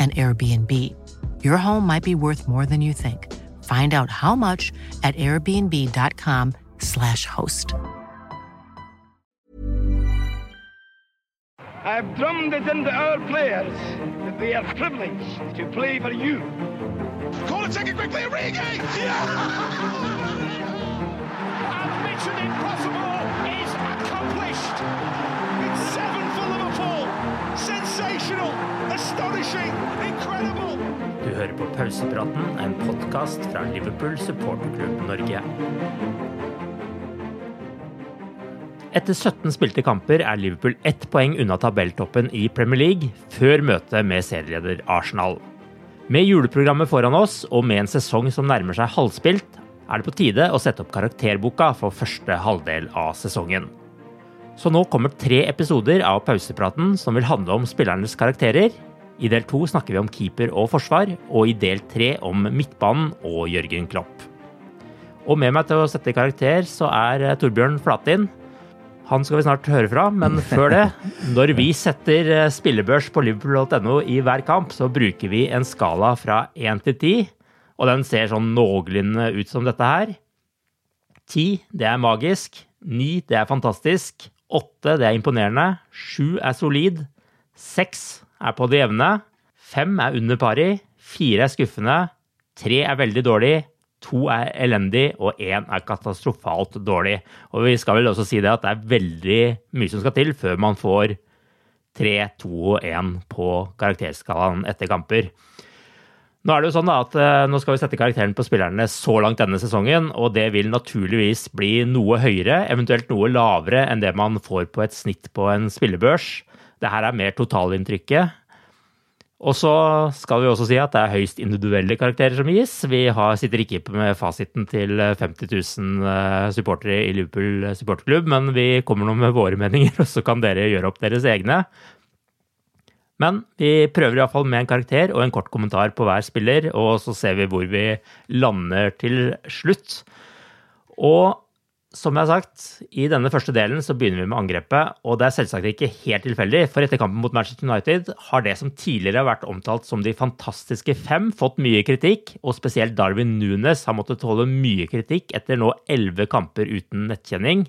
an Airbnb. Your home might be worth more than you think. Find out how much at airbnb.com/slash host. I've drummed it into our players that they are privileged to play for you. Call it second quickly, Origi! And Mission Impossible is accomplished. It's seven for Liverpool. Sensational, astonishing, incredible. Du hører på Pausepraten, en podkast fra Liverpool supporterklubb Norge. Etter 17 spilte kamper er Liverpool ett poeng unna tabelltoppen i Premier League, før møtet med serieleder Arsenal. Med juleprogrammet foran oss, og med en sesong som nærmer seg halvspilt, er det på tide å sette opp karakterboka for første halvdel av sesongen. Så nå kommer tre episoder av pausepraten som vil handle om spillernes karakterer. I del to snakker vi om keeper og forsvar, og i del tre om midtbanen og Jørgen Klopp. Og med meg til å sette karakter så er eh, Torbjørn Flatin. Han skal vi snart høre fra, men før det, når vi setter eh, spillebørs på liverpool.no i hver kamp, så bruker vi en skala fra 1 til 10, og den ser sånn noenlunde ut som dette her. 10, det er magisk. 9, det er fantastisk. 8, det er imponerende. 7 er solid. 6 er på det jevne. Fem er under pari. Fire er skuffende. Tre er veldig dårlig. To er elendig, og én er katastrofalt dårlig. Og vi skal vel også si det at det er veldig mye som skal til før man får 3, 2 og 1 på karakterskalaen etter kamper. Nå er det jo sånn at eh, nå skal vi sette karakteren på spillerne så langt denne sesongen, og det vil naturligvis bli noe høyere, eventuelt noe lavere enn det man får på et snitt på en spillebørs. Det her er mer totalinntrykket. Og så skal vi også si at det er høyst individuelle karakterer som gis. Vi har, sitter ikke med fasiten til 50 000 supportere i Liverpool supporterklubb, men vi kommer nå med våre meninger, og så kan dere gjøre opp deres egne. Men vi prøver iallfall med en karakter og en kort kommentar på hver spiller, og så ser vi hvor vi lander til slutt. Og som jeg har sagt, i denne første delen så begynner vi med angrepet, og det er selvsagt ikke helt tilfeldig, for etter kampen mot Manchester United har det som tidligere har vært omtalt som de fantastiske fem, fått mye kritikk, og spesielt Darwin Nunes har måttet tåle mye kritikk etter nå elleve kamper uten nettkjenning.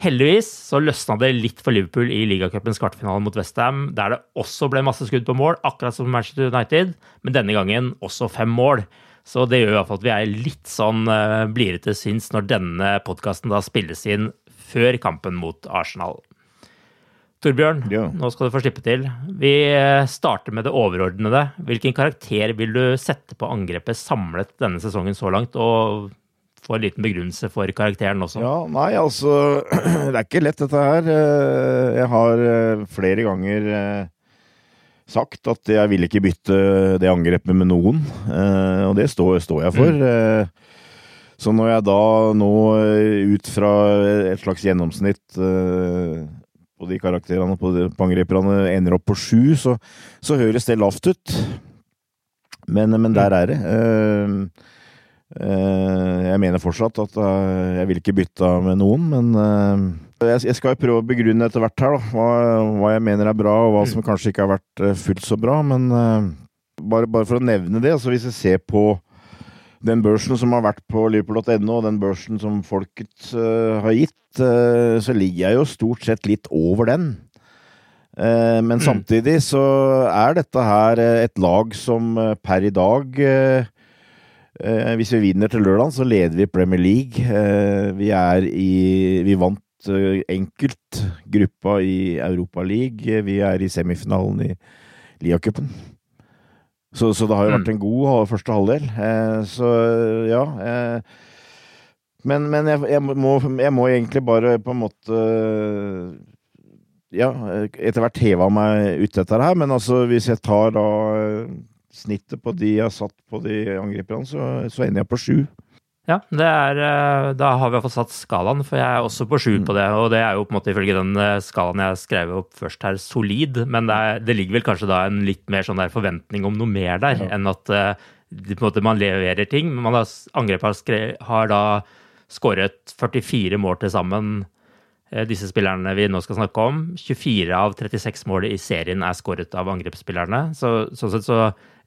Heldigvis så løsna det litt for Liverpool i ligacupens kvartfinale mot Westham, der det også ble masse skudd på mål, akkurat som Manchester United, men denne gangen også fem mål. Så det gjør i hvert fall at vi er litt sånn uh, blidere til sinns når denne podkasten da spilles inn før kampen mot Arsenal. Torbjørn, ja. nå skal du få slippe til. Vi eh, starter med det overordnede. Hvilken karakter vil du sette på angrepet samlet denne sesongen så langt? Og få en liten begrunnelse for karakteren også. Ja, nei, altså Det er ikke lett, dette her. Eh, jeg har flere ganger sagt at jeg vil ikke bytte det angrepet med noen, eh, og det står, står jeg for. Mm. Så når jeg da nå ut fra et slags gjennomsnitt på de karakterene på, de, på angriperne ender opp på sju, så, så, høres det lavt ut. Men, men der er det. Jeg mener fortsatt at jeg vil ikke bytte med noen, men jeg, skal jo prøve å begrunne etter hvert her da, hva, hva, jeg mener er bra, og hva som kanskje ikke har vært fullt så bra. Men bare, bare, for å nevne det, altså hvis jeg ser på den børsen som har vært på liverpool.no, og den børsen som folket uh, har gitt, uh, så ligger jeg jo stort sett litt over den. Uh, men mm. samtidig så er dette her et lag som per i dag Hvis vi vinner til lørdag, så leder vi Premier League. vi er i Vi vant enkelt gruppa i Europa League. Vi er i semifinalen i Lia-cupen. Så, så, det har jo vært mm. en god første halvdel. Eh, så ja. Eh, men, men jeg, jeg, må, jeg, må, egentlig bare på en måte Ja, etter hvert heva meg ut dette her, men altså hvis jeg tar da snittet på de jeg har satt på de angriperne, så, så ender jeg på sju. Ja, er, eh, da har vi iallfall satt skalaen, for jeg er også på sju på det. Og det er jo på en måte ifølge den eh, skalaen jeg skrev opp først her, solid. Men det, er, det ligger vel kanskje da en litt mer sånn der forventning om noe mer der, ja. enn at uh, på en måte man leverer ting. Men man har, angrepet har, har da skåret 44 mål til sammen, disse spillerne vi nå skal snakke om. 24 av 36 mål i serien er skåret av angrepsspillerne. Så, sånn sett så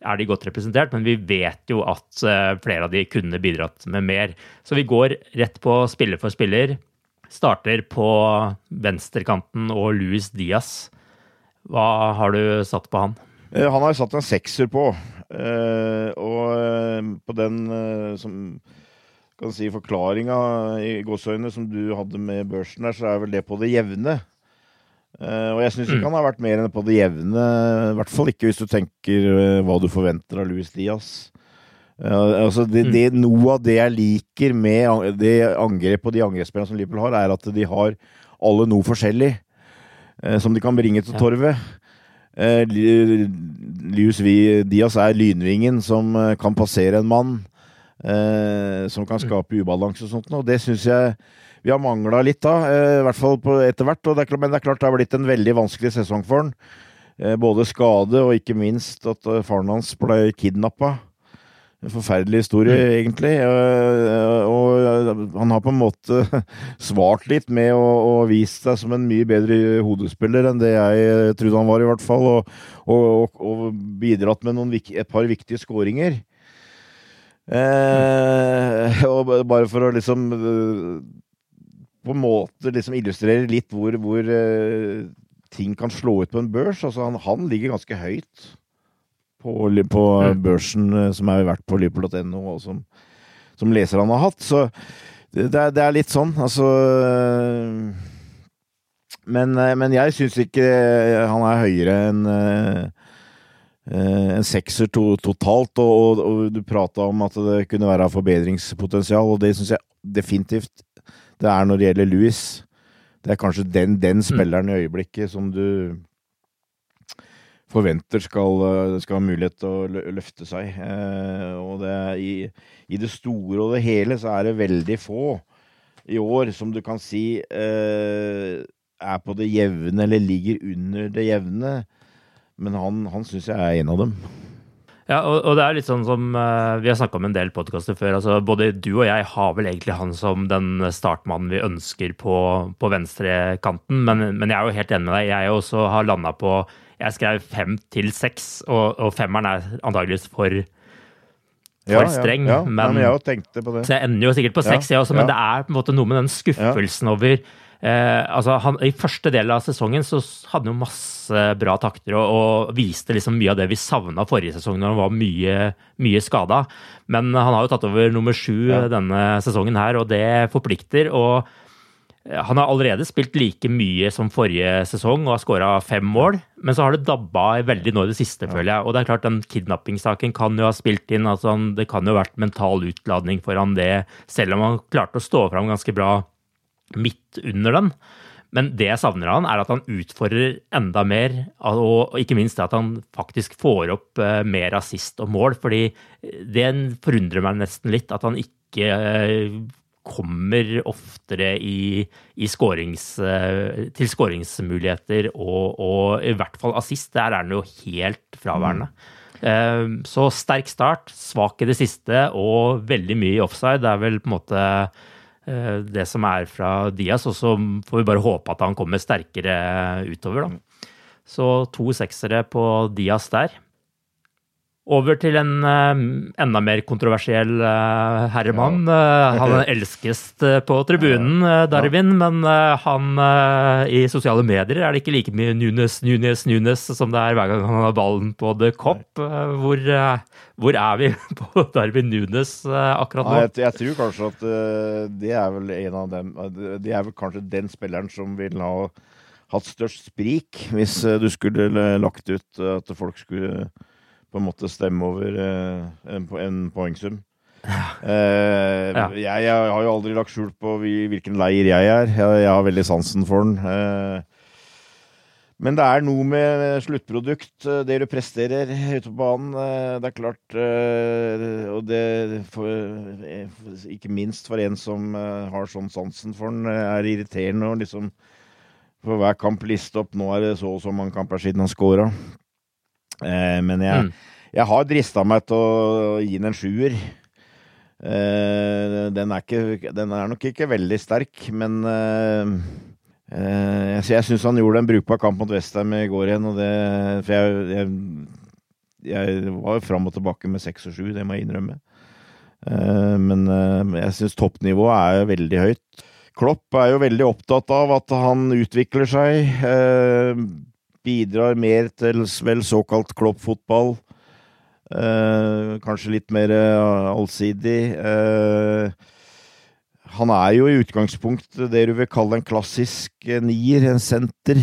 er de godt representert, men vi vet jo at eh, flere av de kunne bidratt med mer. Så vi går rett på spiller for spiller. Starter på venstrekanten og Luis Diaz. Hva har du satt på han? Eh, han har satt en sekser på. Eh, og på den som kan si forklaringa i gåseøynene som du hadde med børsen der, så er vel det på det jevne. Uh, og jeg syns ikke mm. han har vært mer enn på det jevne. I hvert fall ikke hvis du tenker uh, hva du forventer av Louis Diaz. Uh, altså det, det, mm. Noe av det jeg liker med det angrep og de angrepsspillerne som Liverpool har, er at de har alle noe forskjellig som de kan bringe til torvet. Lius Diaz er lynvingen som kan passere en mann. Som kan skape ubalanse og sånt. Og det syns jeg vi har mangla litt da, eh, i hvert fall etter hvert. Men det er klart det har blitt en veldig vanskelig sesong for han. Eh, både skade og ikke minst at eh, faren hans ble kidnappa. En forferdelig historie, mm. egentlig. Og han har på en måte svart litt med å, å vise seg som en mye bedre hodespiller enn det jeg trodde han var, i hvert fall. Og, og, og bidratt med noen, et par viktige skåringer. Eh, og bare for å liksom på en måte liksom illustrere litt hvor, hvor uh, ting kan slå ut på en børs. Altså han, han ligger ganske høyt på, på mm. børsen uh, som er verdt på liverpool.no, og som, som leserne har hatt. Så det, det, er, litt sånn, altså men, men, jeg syns ikke han er høyere enn en sekser to, totalt, og, og, og du prata om at det kunne være forbedringspotensial, og det syns jeg definitivt det er når det gjelder Louis. Det er kanskje den, den mm. spilleren i øyeblikket som du forventer skal, eh, skal ha mulighet til å løfte seg. Eh, og det i, i, det store og det hele så er det veldig få i år som du kan si eh, er på det jevne eller ligger under det jevne. Men han, han syns jeg er en av dem. Ja, og, og, det er litt sånn som uh, vi har snakka om en del podkaster før. altså Både du og jeg har vel egentlig han som den startmannen vi ønsker på, på venstrekanten. Men, men jeg er jo helt enig med deg. Jeg også har landa på Jeg skrev fem til seks, og, og femmeren er antageligvis for for ja, streng. Ja, ja. Men, men jeg tenkte på det. Så jeg ender jo sikkert på seks, jeg også, men det er på en måte noe med den skuffelsen over Eh, altså han, I første del av sesongen så hadde han jo masse bra takter og, og, viste liksom mye av det vi savna forrige sesong, når han var mye, mye skada. Men han har jo tatt over nummer sju ja. denne sesongen her, og det forplikter. og eh, han har allerede spilt like mye som forrige sesong og har skåra fem mål, men så har det dabba veldig nå i det siste, føler jeg. Og det er klart, den kidnappingssaken kan jo ha spilt inn. altså Det kan jo ha vært mental utladning for han det, selv om han klarte å stå fram ganske bra midt under den. Men det jeg savner av han, er at han utfordrer enda mer, og ikke minst at han faktisk får opp eh, mer assist og mål. fordi det forundrer meg nesten litt at han ikke eh, kommer oftere i, i scorings, eh, til skåringsmuligheter og, og, i hvert fall assist. Der er han jo helt fraværende. Mm. Så sterk start, svak i det siste og veldig mye i offside. Det er vel på en måte det som er fra Diaz, og så får vi bare håpe at han kommer sterkere utover, da. Så to seksere på Diaz der. Over til en uh, enda mer kontroversiell uh, herremann. Uh, han elskes på tribunen, Darwin, men han i sosiale medier er det ikke like mye Nunes, Nunes, Nunes som det er hver gang han har ballen på The Cop. Hvor, hvor, er vi på Darwin Nunes akkurat nå? Jeg, jeg, tror kanskje at det er vel en av dem Det er vel kanskje den spilleren som vil ha hatt størst sprik, hvis du skulle lagt ut at folk skulle på en måte stemme over eh, en, en poengsum. Ja. Eh, ja. Jeg, jeg, har jo aldri lagt skjul på hvilken leir jeg er. Jeg, jeg har veldig sansen for den. Eh, men det er noe med sluttprodukt, eh, det du presterer ute på banen. Det er klart eh, Og det for, Ikke minst for en som har sånn sansen for den, er irriterende å liksom for hver kamp liste opp nå er det så og så mange kamper siden han scora. Eh, men jeg, mm. jeg har drista meg til å gi den en sjuer. Eh, den, er ikke, den er nok ikke veldig sterk, men eh, jeg, syns han gjorde en brukbar kamp mot Westham i går igjen. Det, for jeg, jeg, jeg var fram og tilbake med seks og sju, det må jeg innrømme. Men jeg syns toppnivået er veldig høyt. Klopp er jo veldig opptatt av at han utvikler seg. Eh, bidrar mer til vel såkalt kloppfotball. Eh, kanskje litt mer uh, allsidig. Eh, han er jo i utgangspunkt det du vil kalle en klassisk uh, nier, en senter.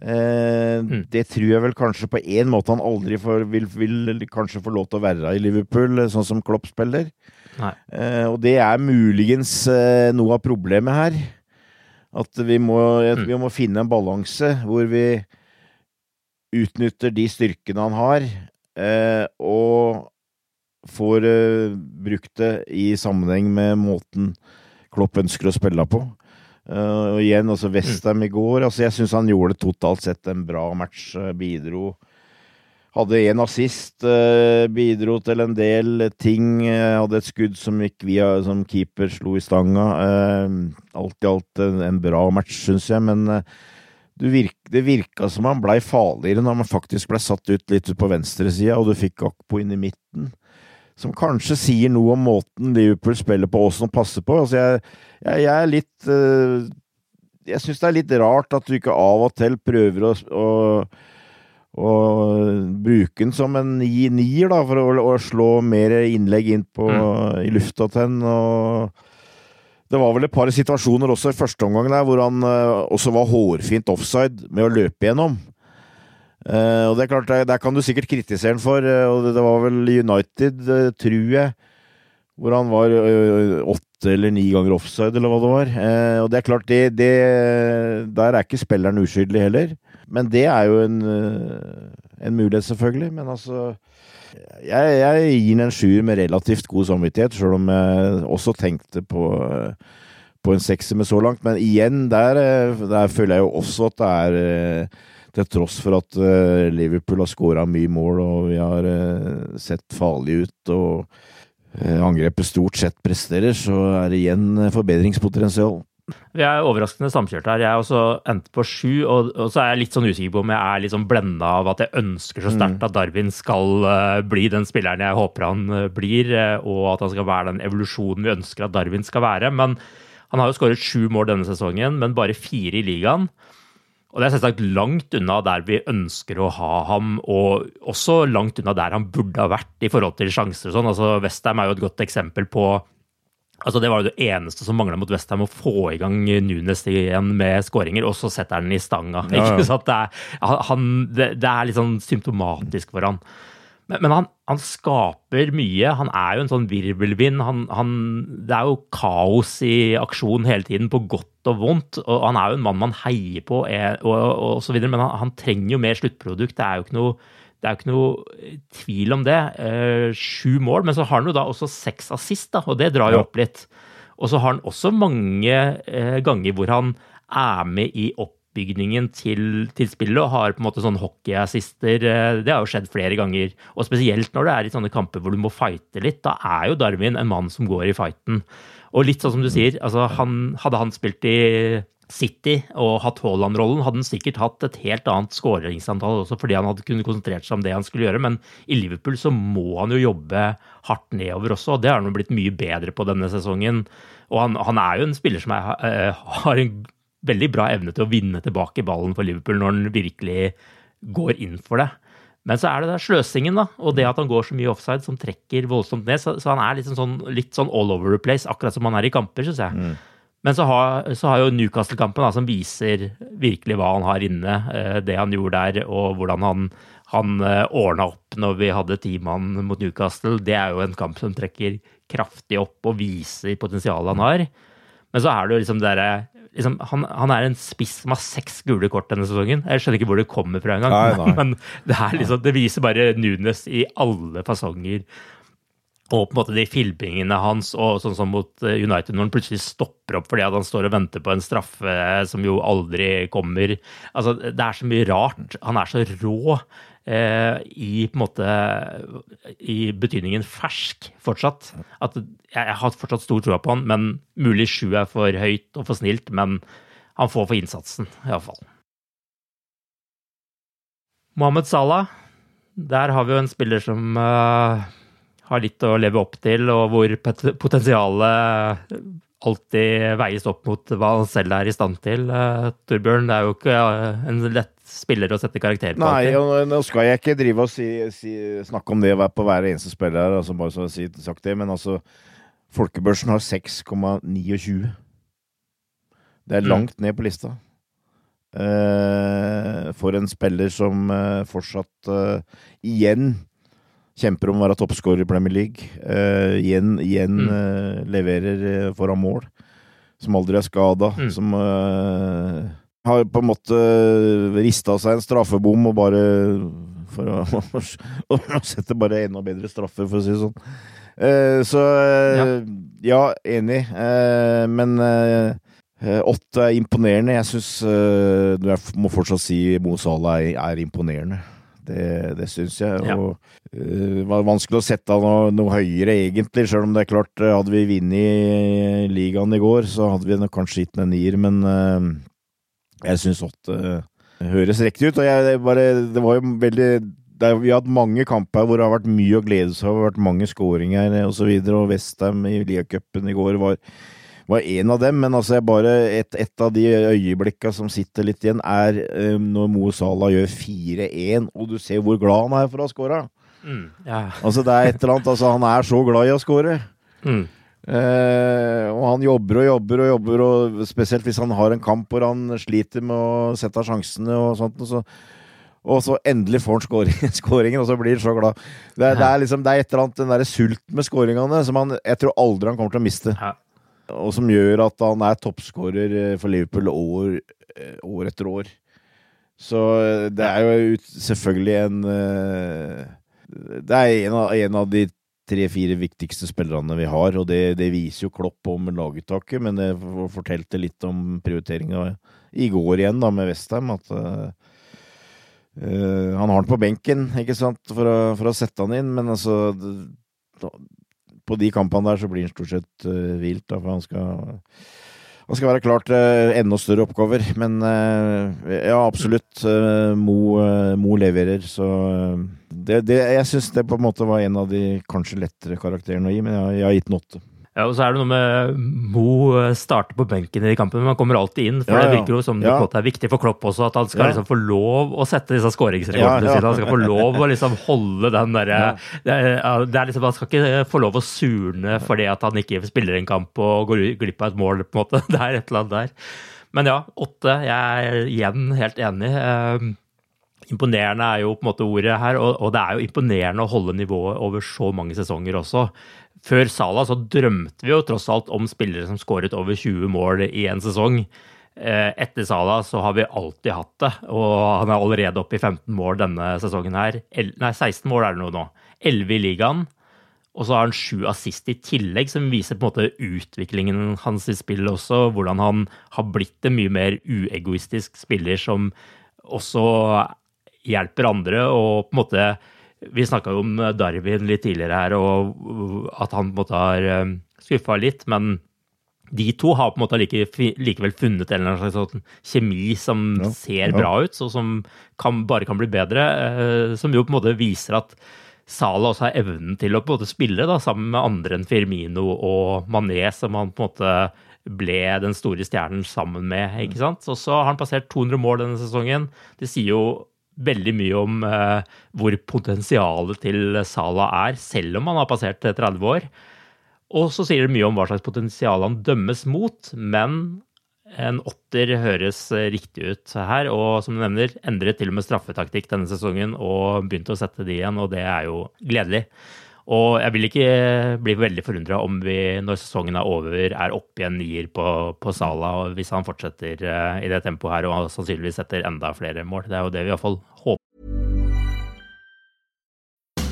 Eh, mm. Det tror jeg vel kanskje på en måte han aldri får, vil, vil, kanskje få lov til å være i Liverpool, sånn som Klopp spiller. og det er muligens noe av problemet her. At vi må, mm. vi må finne en balanse hvor vi utnytter de styrkene han har, eh, og får eh, brukt det i sammenheng med måten Klopp ønsker å spille på. Uh, og igjen, altså Westham i går. altså Jeg syns han gjorde det totalt sett en bra match. Bidro Hadde én assist, uh, bidro til en del ting. Uh, hadde et skudd som gikk via som keeper slo i stanga. alt i alt en, bra match, syns jeg. Men det virka som han blei farligere når han faktisk blei satt ut litt ut på venstresida, og du fikk Akpo inn i midten. Som kanskje sier noe om måten Liverpool spiller på, åssen de passer på. Altså jeg, jeg, jeg, er litt Jeg syns det er litt rart at du ikke av og til prøver å, å, å bruke den som en nier, da, for å, å, slå mer innlegg inn på, mm. i lufta til den. og det var vel et par situasjoner også i første omgang der hvor han uh, også var hårfint offside med å løpe gjennom. Uh, og det er klart, der, der, kan du sikkert kritisere han for, uh, og det, det, var vel United, tror jeg, hvor han var åtte eller ni ganger offside, eller hva det var. og det er klart, det, det, Der er ikke spilleren uskyldig heller. Men det er jo en, en mulighet, selvfølgelig. Men altså jeg, jeg gir den en sjuer med relativt god samvittighet, sjøl om jeg også tenkte på, på en sekser med så langt. Men igjen, der, der, føler jeg jo også at det er eh, Til tross for at eh, Liverpool har skåra mye mål og vi har eh, sett farlige ut og angrepet stort sett presterer, så er det igjen forbedringspotensial. Vi er overraskende samkjørt her. Jeg er også endt på sju, og, og, så er jeg litt sånn usikker på om jeg er litt sånn blenda av at jeg ønsker så sterkt mm. at Darwin skal uh, bli den spilleren jeg håper han uh, blir, uh, og at han skal være den evolusjonen vi ønsker at Darwin skal være. Men han har jo skåret sju mål denne sesongen, men bare fire i ligaen. Og det er selvsagt langt unna der vi ønsker å ha ham, og også langt unna der han burde ha vært i forhold til sjanser og sånn. Altså, Westham er jo et godt eksempel på Altså Det var jo det eneste som mangla mot Westham, å få i gang Nunes igjen med skåringer, og så setter han den i stanga. Ja, ja. Det, er, han, det, det, er litt sånn symptomatisk for han. Men, men han, han, skaper mye. Han er jo en sånn virvelvind. Han, han, det er jo kaos i aksjon hele tiden, på godt og vondt. Og han er jo en mann man heier på, er, og, og, og så videre, men han, trenger jo mer sluttprodukt. Det er jo ikke noe det er jo ikke noe tvil om det. Eh, sju mål, men så har han jo da også seks assist, da, og det drar jo opp litt. Og så har han også mange eh, ganger hvor han er med i oppbygningen til, til spillet og har på en måte sånn hockeyassister. Eh, det har jo skjedd flere ganger. Og spesielt når det er i sånne kamper hvor du må fighte litt. Da er jo Darwin en mann som går i fighten. Og litt sånn som du sier, altså han, hadde han spilt i City og hatt Haaland-rollen, hadde han sikkert hatt et helt annet skåringsantall også, fordi han hadde kunnet konsentrert seg om det han skulle gjøre. Men i Liverpool så må han jo jobbe hardt nedover også, og det har han jo blitt mye bedre på denne sesongen. Og han, han er jo en spiller som er, uh, har en veldig bra evne til å vinne tilbake ballen for Liverpool når han virkelig går inn for det. Men så er det der sløsingen, da, og det at han går så mye offside som trekker voldsomt ned. Så, så han er liksom sånn, litt sånn all over the place, akkurat som han er i kamper, syns jeg. Mm. Men så har, så har, jo Newcastle-kampen, som viser virkelig hva han har inne, eh, det han gjorde der, og hvordan han, han eh, ordna opp når vi hadde ti mann mot Newcastle, det er jo en kamp som trekker kraftig opp og viser potensialet han har. Men så er det jo liksom derre liksom, han, han, er en spiss som har seks gule kort denne sesongen. Jeg skjønner ikke hvor det kommer fra engang. Men det, liksom, det, viser bare Nunes i alle fasonger og på en måte de filmingene hans, og sånn som mot eh, United, når han plutselig stopper opp fordi han står og venter på en straffe som jo aldri kommer. Altså, det er så mye rart. Han er så rå eh, i på en måte i betydningen fersk fortsatt. At jeg, jeg har fortsatt stor tro på han, men mulig sju er for høyt og for snilt. Men han får for innsatsen, iallfall. Mohammed Salah, der har vi jo en spiller som uh, har litt å leve opp til, og hvor potensialet alltid veies opp mot hva han selv er i stand til. Uh, Torbjørn, det er jo ikke uh, en lett spiller å sette karakter på. Nei, og nå skal jeg ikke drive og si, si, snakke om det på hver eneste spiller her, altså bare så si, sagt det, men altså Folkebørsen har 6,29. Det er mm. langt ned på lista. Uh, for en spiller som fortsatt igjen Kjemper om å være toppskårer i Premier League. Uh, igjen, igjen mm. uh, leverer uh, foran mål. Som aldri er skada. Mm. Som har på en måte rista seg en straffebom og bare For å, å sette bare enda bedre straffer, for å si det sånn. så ja. ja, enig. men åtte er imponerende. Jeg syns Jeg må fortsatt si Mo Salah er, er imponerende. Det, det syns jeg. Ja. Og uh, var vanskelig å sette noe, noe høyere, egentlig. Selv om det er klart, eh, hadde vi vunnet ligaen i går, så hadde vi kanskje gitt en nier. Men uh, jeg syns åtte uh, høres riktig ut. Og jeg, det, bare, det var jo veldig er, vi har hatt mange kamper hvor det har vært mye å glede seg over, vært mange skåringer osv. Og, så videre, og Westham i ligacupen i går var var en av dem, men altså bare et, et, av de øyeblikka som sitter litt igjen, er um, når Mo Salah gjør 4-1, og du ser hvor glad han er for å ha skåra. Mm, ja. Altså, det er et eller annet Altså, han er så glad i å skåre. Mm. Eh, og han jobber og jobber og jobber, og spesielt hvis han har en kamp hvor han sliter med å sette av sjansene og sånt. Og så, og så endelig får han skåringen, og så blir han så glad. Det, det, er liksom, det er et eller annet den derre sulten med skåringene som han, jeg tror aldri han kommer til å miste. Ja og som gjør at han er toppskårer eh, for Liverpool år, eh, år, etter år. Så eh, det er jo selvfølgelig en Det er en av, en av de tre-fire viktigste spillerne vi har, og det, det viser jo Klopp om laguttaket, men det fortalte litt om prioriteringa i går igjen da med Westham, at uh, han har den på benken, ikke sant, for å, for å sette han inn, men altså på de kampene der så blir han stort sett uh, vilt, da, for han skal han skal være klar til enda større oppgaver. Men uh, ja, absolutt. Uh, Mo, Mo, leverer, så det, det, Jeg syns det på en måte var en av de kanskje lettere karakterene å gi, men jeg, jeg har gitt den åtte. Ja, og så er det noe med Mo starter på benken i kampen, men han kommer alltid inn. For ja, ja. det virker jo som ja. det er viktig for Klopp også, at han skal liksom få lov å sette disse skåringsrekordene sine. Han skal få lov å liksom holde den derre det, det, er liksom, Han skal ikke få lov å surne fordi at han ikke spiller en kamp og går glipp av et mål, på en måte. Det er et eller annet der. Men ja, åtte. Jeg er igjen helt enig. Eh, imponerende er jo på en måte ordet her, og, og det er jo imponerende å holde nivået over så mange sesonger også. Før Sala så drømte vi jo tross alt om spillere som skåret over 20 mål i en sesong. Eh, etter Sala så har vi alltid hatt det, og han er allerede oppe i 15 mål denne sesongen her. Nei, 16 mål er det nå. 11 i ligaen Og så har han sju assist i tillegg, som viser på en måte utviklingen hans i spillet også. Hvordan han har blitt en mye mer uegoistisk spiller som også hjelper andre. Og på en måte Vi snakka jo om Darwin litt tidligere her, og at han på en måte har eh, skuffa litt. Men de to har på en måte like, likevel funnet en eller annen slags sånn kjemi som ja, ser ja. bra ut, og som kan, bare kan bli bedre. Eh, som jo på en måte viser at Salah også har evnen til å på en måte spille da, sammen med andre enn Firmino og Mané, som han på en måte ble den store stjernen sammen med. ikke sant? Og så har han passert 200 mål denne sesongen. Det sier jo veldig mye om eh, hvor potensialet til Sala er, selv om han har passert 30 år. Og så sier det mye om hva slags potensial han dømmes mot, men en åtter høres eh, riktig ut her, og som du nevner, endret til og med straffetaktikk denne sesongen og begynte å sette de igjen, og det er jo gledelig. Og jeg vil ikke bli veldig forundra om vi, når sesongen er over, er oppe i en nier på, på Sala, og hvis han fortsetter uh, i det tempoet her og sannsynligvis setter enda flere mål. Det er jo det vi iallfall håper.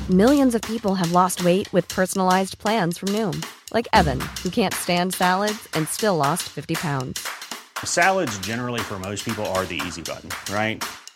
Millions of people have lost weight with personalized plans from Noom, like Evan, who can't stand salads and still lost 50 pounds. Salads, generally, for most people, are the easy button, right?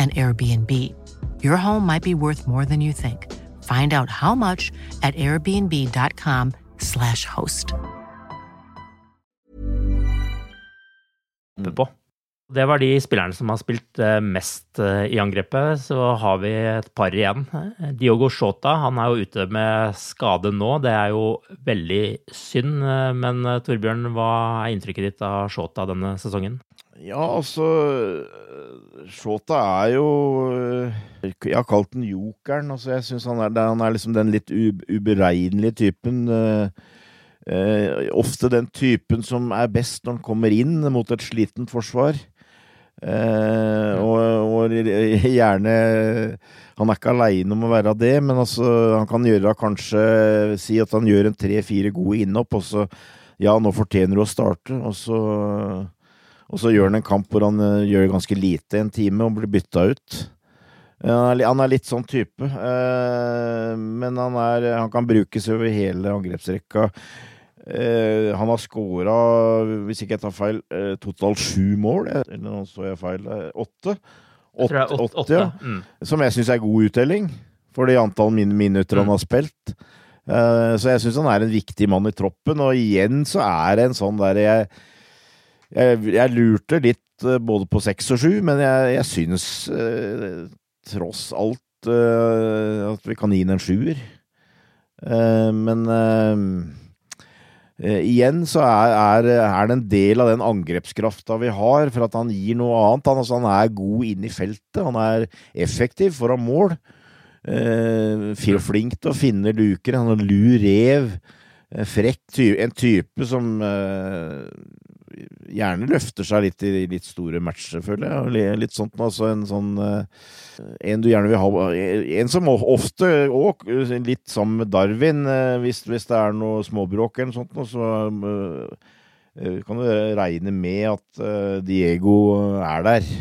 an Airbnb. Your home might be worth more than you think. Find out how much at airbnb.com slash host. Det var de spillerne som har spilt eh, mest eh, i angrepet. Så har vi et par igjen. Diogo Shota han er jo ute med skade nå. Det er jo veldig synd. Eh, men Torbjørn, hva er inntrykket ditt av Shota denne sesongen? Ja, altså Shota er jo Jeg har kalt den jokeren. Altså, jeg syns han, han, er liksom den litt uberegnelige typen. Eh, ofte den typen som er best når han kommer inn mot et slitent forsvar. Eh, og, og, gjerne Han er ikke aleine om å være det, men altså, han kan gjøre kanskje Si at han gjør en tre-fire gode innhopp, og så Ja, nå fortjener du å starte, og så og så gjør han en kamp hvor han uh, gjør ganske lite en time og blir bytta ut. Uh, han er litt sånn type, uh, men han, er, han, kan brukes over hele angrepsrekka. han har scora, hvis ikke jeg tar feil, totalt sju mål. Eller nå så jeg feil. Åtte. Åtte, åtte, åtte ja. mm. Som jeg syns er god uttelling for det antall min minutter mm. han har spilt. så jeg syns han er en viktig mann i troppen, og igjen så er det en sånn der jeg jeg, jeg, lurte litt uh, både på seks og sju, men jeg, jeg synes eh, tross alt eh, at vi kan gi den en sjuer. men igjen så er, er, er, det en del av den angrepskrafta vi har, for at han gir noe annet. Han, altså, han er god inn i feltet, han er effektiv foran mål. flink til å finne luker. Han er lur rev. Frekk, en type som gjerne løfter seg litt i litt store matcher, føler jeg. Litt sånt, altså en sånn eh, En du gjerne vil ha En som ofte òg, litt sammen med Darwin, eh, hvis, hvis, det er noe småbråk eller noe sånt, så eh, kan du regne med at Diego er der.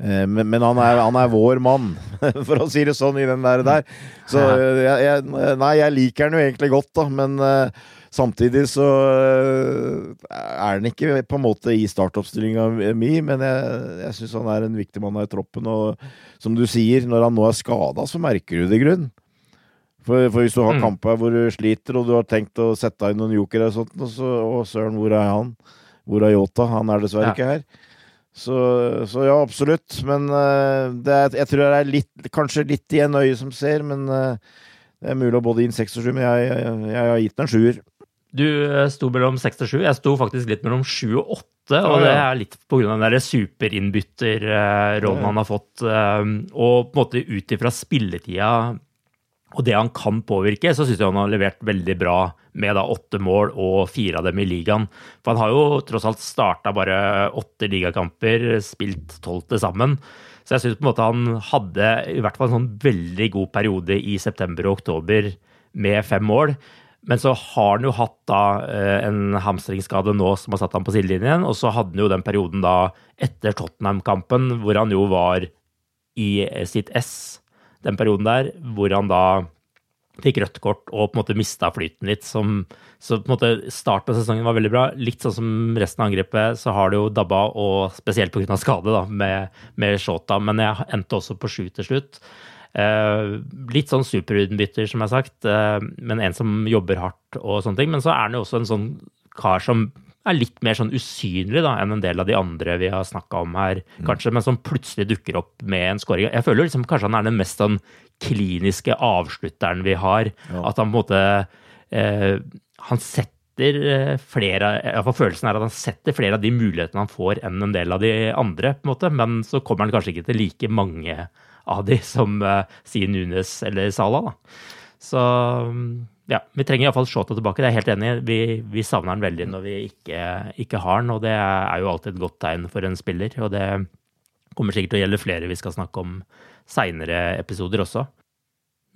Eh, men, men han, er, han, er, vår mann, for å si det sånn, i den der. der. Så eh, jeg, jeg, Nei, jeg liker han jo egentlig godt, da, men uh, samtidig så uh, er han ikke på en måte i startoppstillinga mi, men jeg, jeg syns han er en viktig mann i troppen. Og som du sier, når han nå er skada, så merker du det i grunn. For, for, hvis du har mm. kamper hvor du sliter, og du har tenkt å sette inn noen jokere og sånt, og så Å, søren, hvor er han? Hvor er Yota? Han er dessverre ja. ikke her. Så, så, ja, absolutt. Men uh, er, jeg tror det er litt, kanskje litt i en øye som ser, men uh, det er mulig å både gi en seks og sju, men jeg, jeg, jeg, har gitt den en sjuer. Du eh, sto mellom seks og sju. Jeg sto faktisk litt mellom sju og åtte. Og det er litt av den superinnbytterrollen han har fått. Og på en måte ut ifra spilletida og det han kan påvirke, så syns jeg han har levert veldig bra med da åtte mål og fire av dem i ligaen. For han har jo tross alt starta bare åtte ligakamper, spilt tolv til sammen. Så jeg syns på en måte han hadde i hvert fall en sånn veldig god periode i september og oktober med fem mål. Men så har han jo hatt da eh, en hamstringsskade nå som har satt ham på sidelinjen. Og så hadde han jo den perioden da etter Tottenham-kampen hvor han jo var i sitt ess den perioden der, hvor han da fikk rødt kort og på en måte mista flyten litt. Som, så på en måte starten av sesongen var veldig bra. Litt sånn som resten av angrepet, så har det jo dabba, og spesielt pga. skade da, med, med Shota. Men jeg endte også på sju til slutt. Eh, litt sånn superutbytter, som jeg har sagt, eh, men en som jobber hardt og sånne ting. Men så er han jo også en sånn kar som er litt mer sånn usynlig da, enn en del av de andre vi har snakka om her, mm. kanskje, men som plutselig dukker opp med en scoring. Jeg føler liksom kanskje han er den mest sånn kliniske avslutteren vi har. Ja. At han på en måte eh, Han setter eh, flere Iallfall følelsen er at han setter flere av de mulighetene han får, enn en del av de andre, på en måte, men så kommer han kanskje ikke til like mange av de som eh, sier Nunes eller Salah, da. Så ja, vi trenger iallfall Shota tilbake, det er jeg helt enig i. Vi, vi, savner han veldig når vi ikke, ikke har han, og det er jo alltid et godt tegn for en spiller. Og det kommer sikkert til å gjelde flere vi skal snakke om seinere episoder også.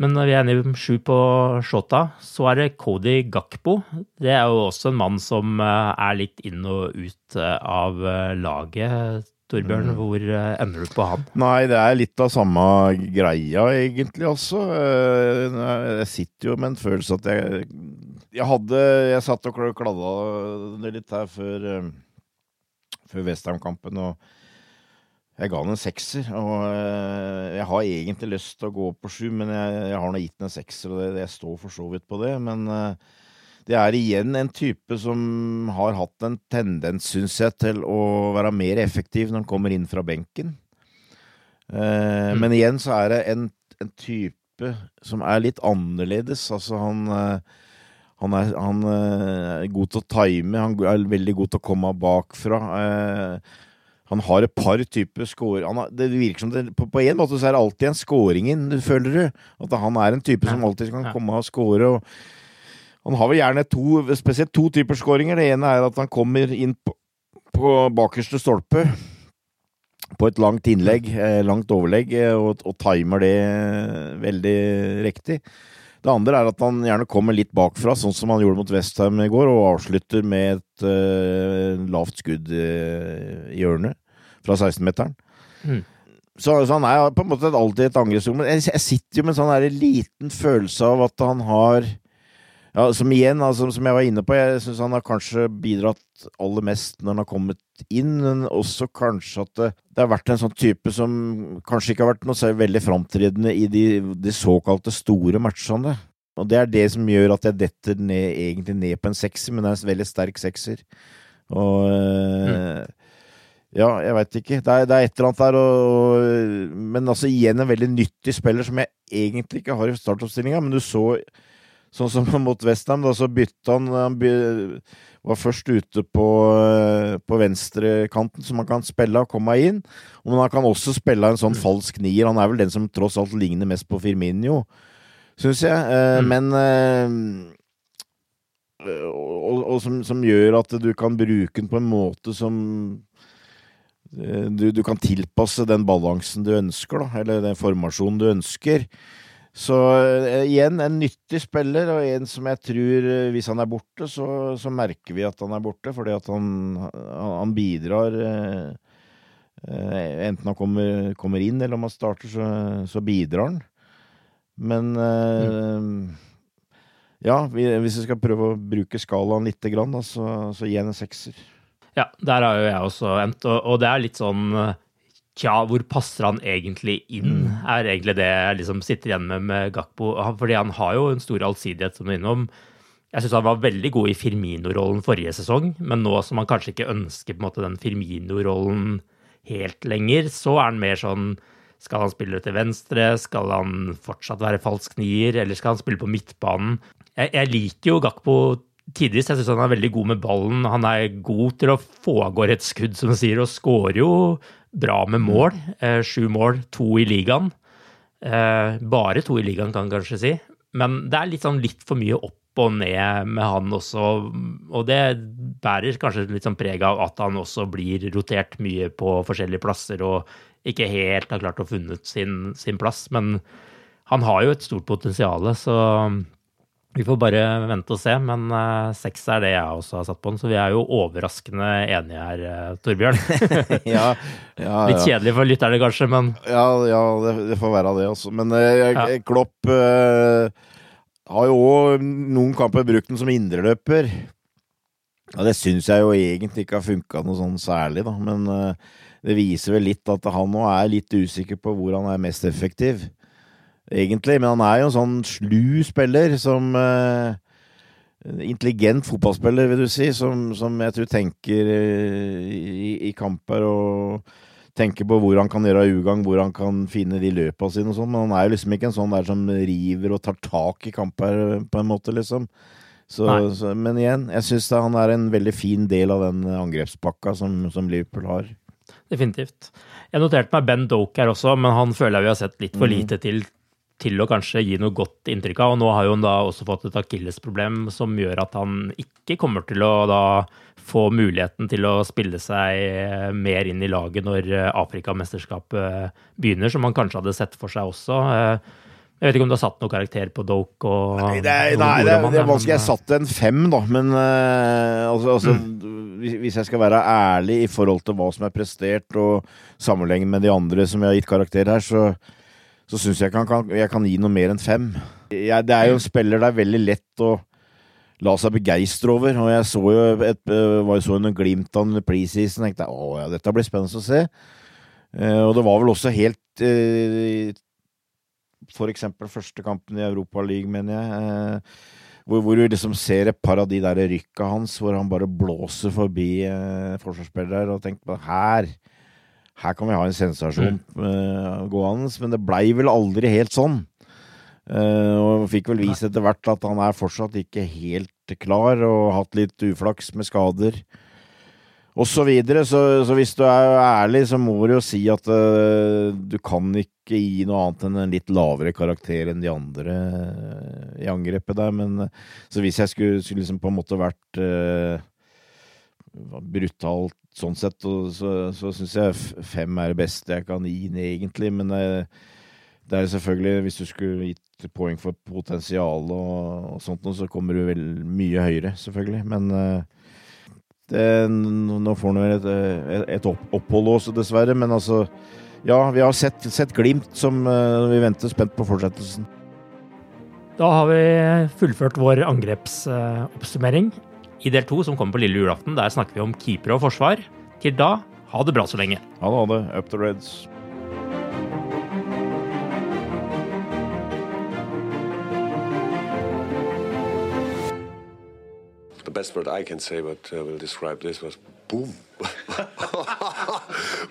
Men når vi er enige om sju på Shota, så er det Cody Gakpo. Det er jo også en mann som eh, er litt inn og ut eh, av eh, laget. Torbjørn, mm. hvor eh, ender du på han? Nei, det er litt av samme greia, egentlig, også. Eh, jeg sitter jo med en følelse at jeg Jeg hadde Jeg satt og kladda det litt her før, eh, før Westham-kampen, og jeg ga den en sekser. Og jeg har egentlig lyst til å gå opp på sju, men jeg, jeg har nå gitt den en sekser, og det, jeg står for så vidt på det. Men det er igjen en type som har hatt en tendens, syns jeg, til å være mer effektiv når han kommer inn fra benken. Eh, mm. Men igjen så er det en, en, type som er litt annerledes. Altså, han, eh, han, er, han eh, er, god til å time, han er veldig god til å komme bakfra. Eh, han har et par typer score Det virker som det, på, på, en måte så er det alltid en scoringen, føler du. At han er en type som alltid kan komme og score. Og han har vel gjerne to, spesielt to typer skåringer. Det ene er at han kommer inn på, på bakerste stolpe på et langt innlegg, eh, langt overlegg, eh, og, og timer det veldig riktig. Det andre er at han gjerne kommer litt bakfra, sånn som han gjorde mot Westham i går, og avslutter med et uh, lavt skudd uh, i hjørnet fra 16-meteren. Mm. Så, så, han er på en måte alltid et angrepsrom. Men jeg, jeg, sitter jo med en sånn liten følelse av at han har ja, som igjen, altså, som jeg var inne på, jeg syns han har kanskje bidratt aller mest når han har kommet inn, men også kanskje at det, det har vært en sånn type som kanskje ikke har vært noe veldig framtredende i de, de, såkalte store matchene. Og det er det som gjør at jeg detter ned, egentlig ned på en sekser, men det er en veldig sterk sekser. Og mm. Ja, jeg veit ikke. Det er, det er, et eller annet der, og, og, men altså igjen en veldig nyttig spiller som jeg egentlig ikke har i startoppstillinga, men du så Sånn som mot Westham, da så bytta han Han by, var først ute på, eh, på venstrekanten, som han kan spille og komme inn. Men han kan også spille en sånn falsk nier. Han er vel den som tross alt ligner mest på Firminio, syns jeg. Eh, mm. Men eh, Og, og som, som, gjør at du kan bruke den på en måte som du, du kan tilpasse den balansen du ønsker, da, eller den formasjonen du ønsker. Så uh, igjen, en nyttig spiller, og en som jeg tror, uh, hvis han er borte, så, så, merker vi at han er borte, fordi at han, han bidrar Eh, enten han kommer, kommer, inn, eller om han starter, så, så bidrar han. Men mm. ja, hvis vi skal prøve å bruke skalaen lite grann, så, så gi en sekser. Ja, der har jo jeg også endt, og, og det er litt sånn Tja, hvor passer han egentlig inn, mm. er egentlig det jeg liksom sitter igjen med med Gakpo. Fordi han har jo en stor allsidighet, som du er innom. Jeg syns han var veldig god i Firmino-rollen forrige sesong, men nå som han kanskje ikke ønsker måte den Firmino-rollen helt lenger, så er han mer sånn Skal han spille til venstre? Skal han fortsatt være falsk nier? Eller skal han spille på midtbanen? Jeg, jeg liker jo Gakpo tidvis. Jeg syns han er veldig god med ballen. Han er god til å få av gårde et skudd, som du sier, og skårer jo bra med mål. Eh, sju mål, to i ligaen. Eh, bare to i ligaen, kan man kanskje si. Men det er litt, sånn, litt for mye opp og ned med han også, og det bærer kanskje litt sånn preg av at han også blir rotert mye på forskjellige plasser og ikke helt har klart å funnet sin, sin plass. Men han har jo et stort potensial, så vi får bare vente og se, men uh, seks er det jeg også har satt på den. Så vi er jo overraskende enige her, uh, Torbjørn. ja, ja, Litt kjedelig for lytterne kanskje, men Ja, ja det, det, får være det, altså. Men uh, Klopp har jo òg noen kamper brukt den som indreløper. Ja, det syns jeg jo egentlig ikke har funka noe sånn særlig, da. Men det viser vel litt at han nå er litt usikker på hvor han er mest effektiv egentlig. Men han er jo en sånn slu spiller som uh, Intelligent fotballspiller, vil du si, som, som jeg tror tenker uh, i, i kamper og tenker på hvor han kan gjøre ugagn, hvor han kan finne de løpa sine og sånn. Men han er jo liksom ikke en sånn der som river og tar tak i kamper, på en måte, liksom. Så, så, men igjen, jeg syns han er en veldig fin del av den angrepspakka som, som Liverpool har. Definitivt. Jeg noterte meg Ben Doke her også, men han føler jeg vi har sett litt for mm. lite til til å kanskje gi noe godt inntrykk av. Og nå har jo han da også fått et akillesproblem som gjør at han ikke kommer til å da få muligheten til å spille seg mer inn i laget når Afrikamesterskapet begynner, som han kanskje hadde sett for seg også. Jeg vet ikke om du har satt noen karakter på Doke? Og, nei, det er, nei, det er, det er vanskelig. Jeg satte en fem, da. Men uh, altså, altså mm. hvis jeg skal være ærlig i forhold til hva som er prestert, og sammenlignet med de andre som jeg har gitt karakter her, så så syns jeg kan, jeg kan gi noe mer enn fem. Jeg, det er jo en spiller det er veldig lett å la seg begeistre over. Og jeg så jo et, eh, var så noen glimt av preseason og tenkte å ja, dette blir spennende å se. Uh, og det var vel også helt uh, For eksempel første kampen i Europaligaen, mener jeg. Uh, hvor, hvor, du liksom ser et par av de der rykka hans, hvor han bare blåser forbi uh, forsvarsspillere og tenker på her her kan vi ha en sensasjon uh, gående, men det blei vel aldri helt sånn. Uh, og fikk vel vist etter hvert at han er fortsatt ikke helt klar, og hatt litt uflaks med skader. Og så videre, så, så hvis du er ærlig, så må du jo si at uh, du kan ikke gi noe annet enn en litt lavere karakter enn de andre i angrepet der, men så hvis jeg skulle, skulle liksom på en måte vært brutalt sånn sett, så, så syns jeg fem er det beste jeg kan gi den, egentlig. Men det, det er selvfølgelig, hvis du skulle gitt poeng for potensial og, og sånt noe, så kommer du vel mye høyere, selvfølgelig. Men eh, det, nå får han vel et, et, et opphold også, dessverre. Men altså, ja, vi har sett, sett glimt som vi venter spent på fortsettelsen. Da har vi fullført vår angrepsoppsummering. I del to, som kommer på lille julaften, der snakker vi om keepere og forsvar. Til da, ha det bra så lenge. Ha det, ha det. Up the Reds. The best word I can say, but uh, will describe this was boom.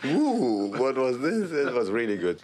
Ooh, what was this? It was really good.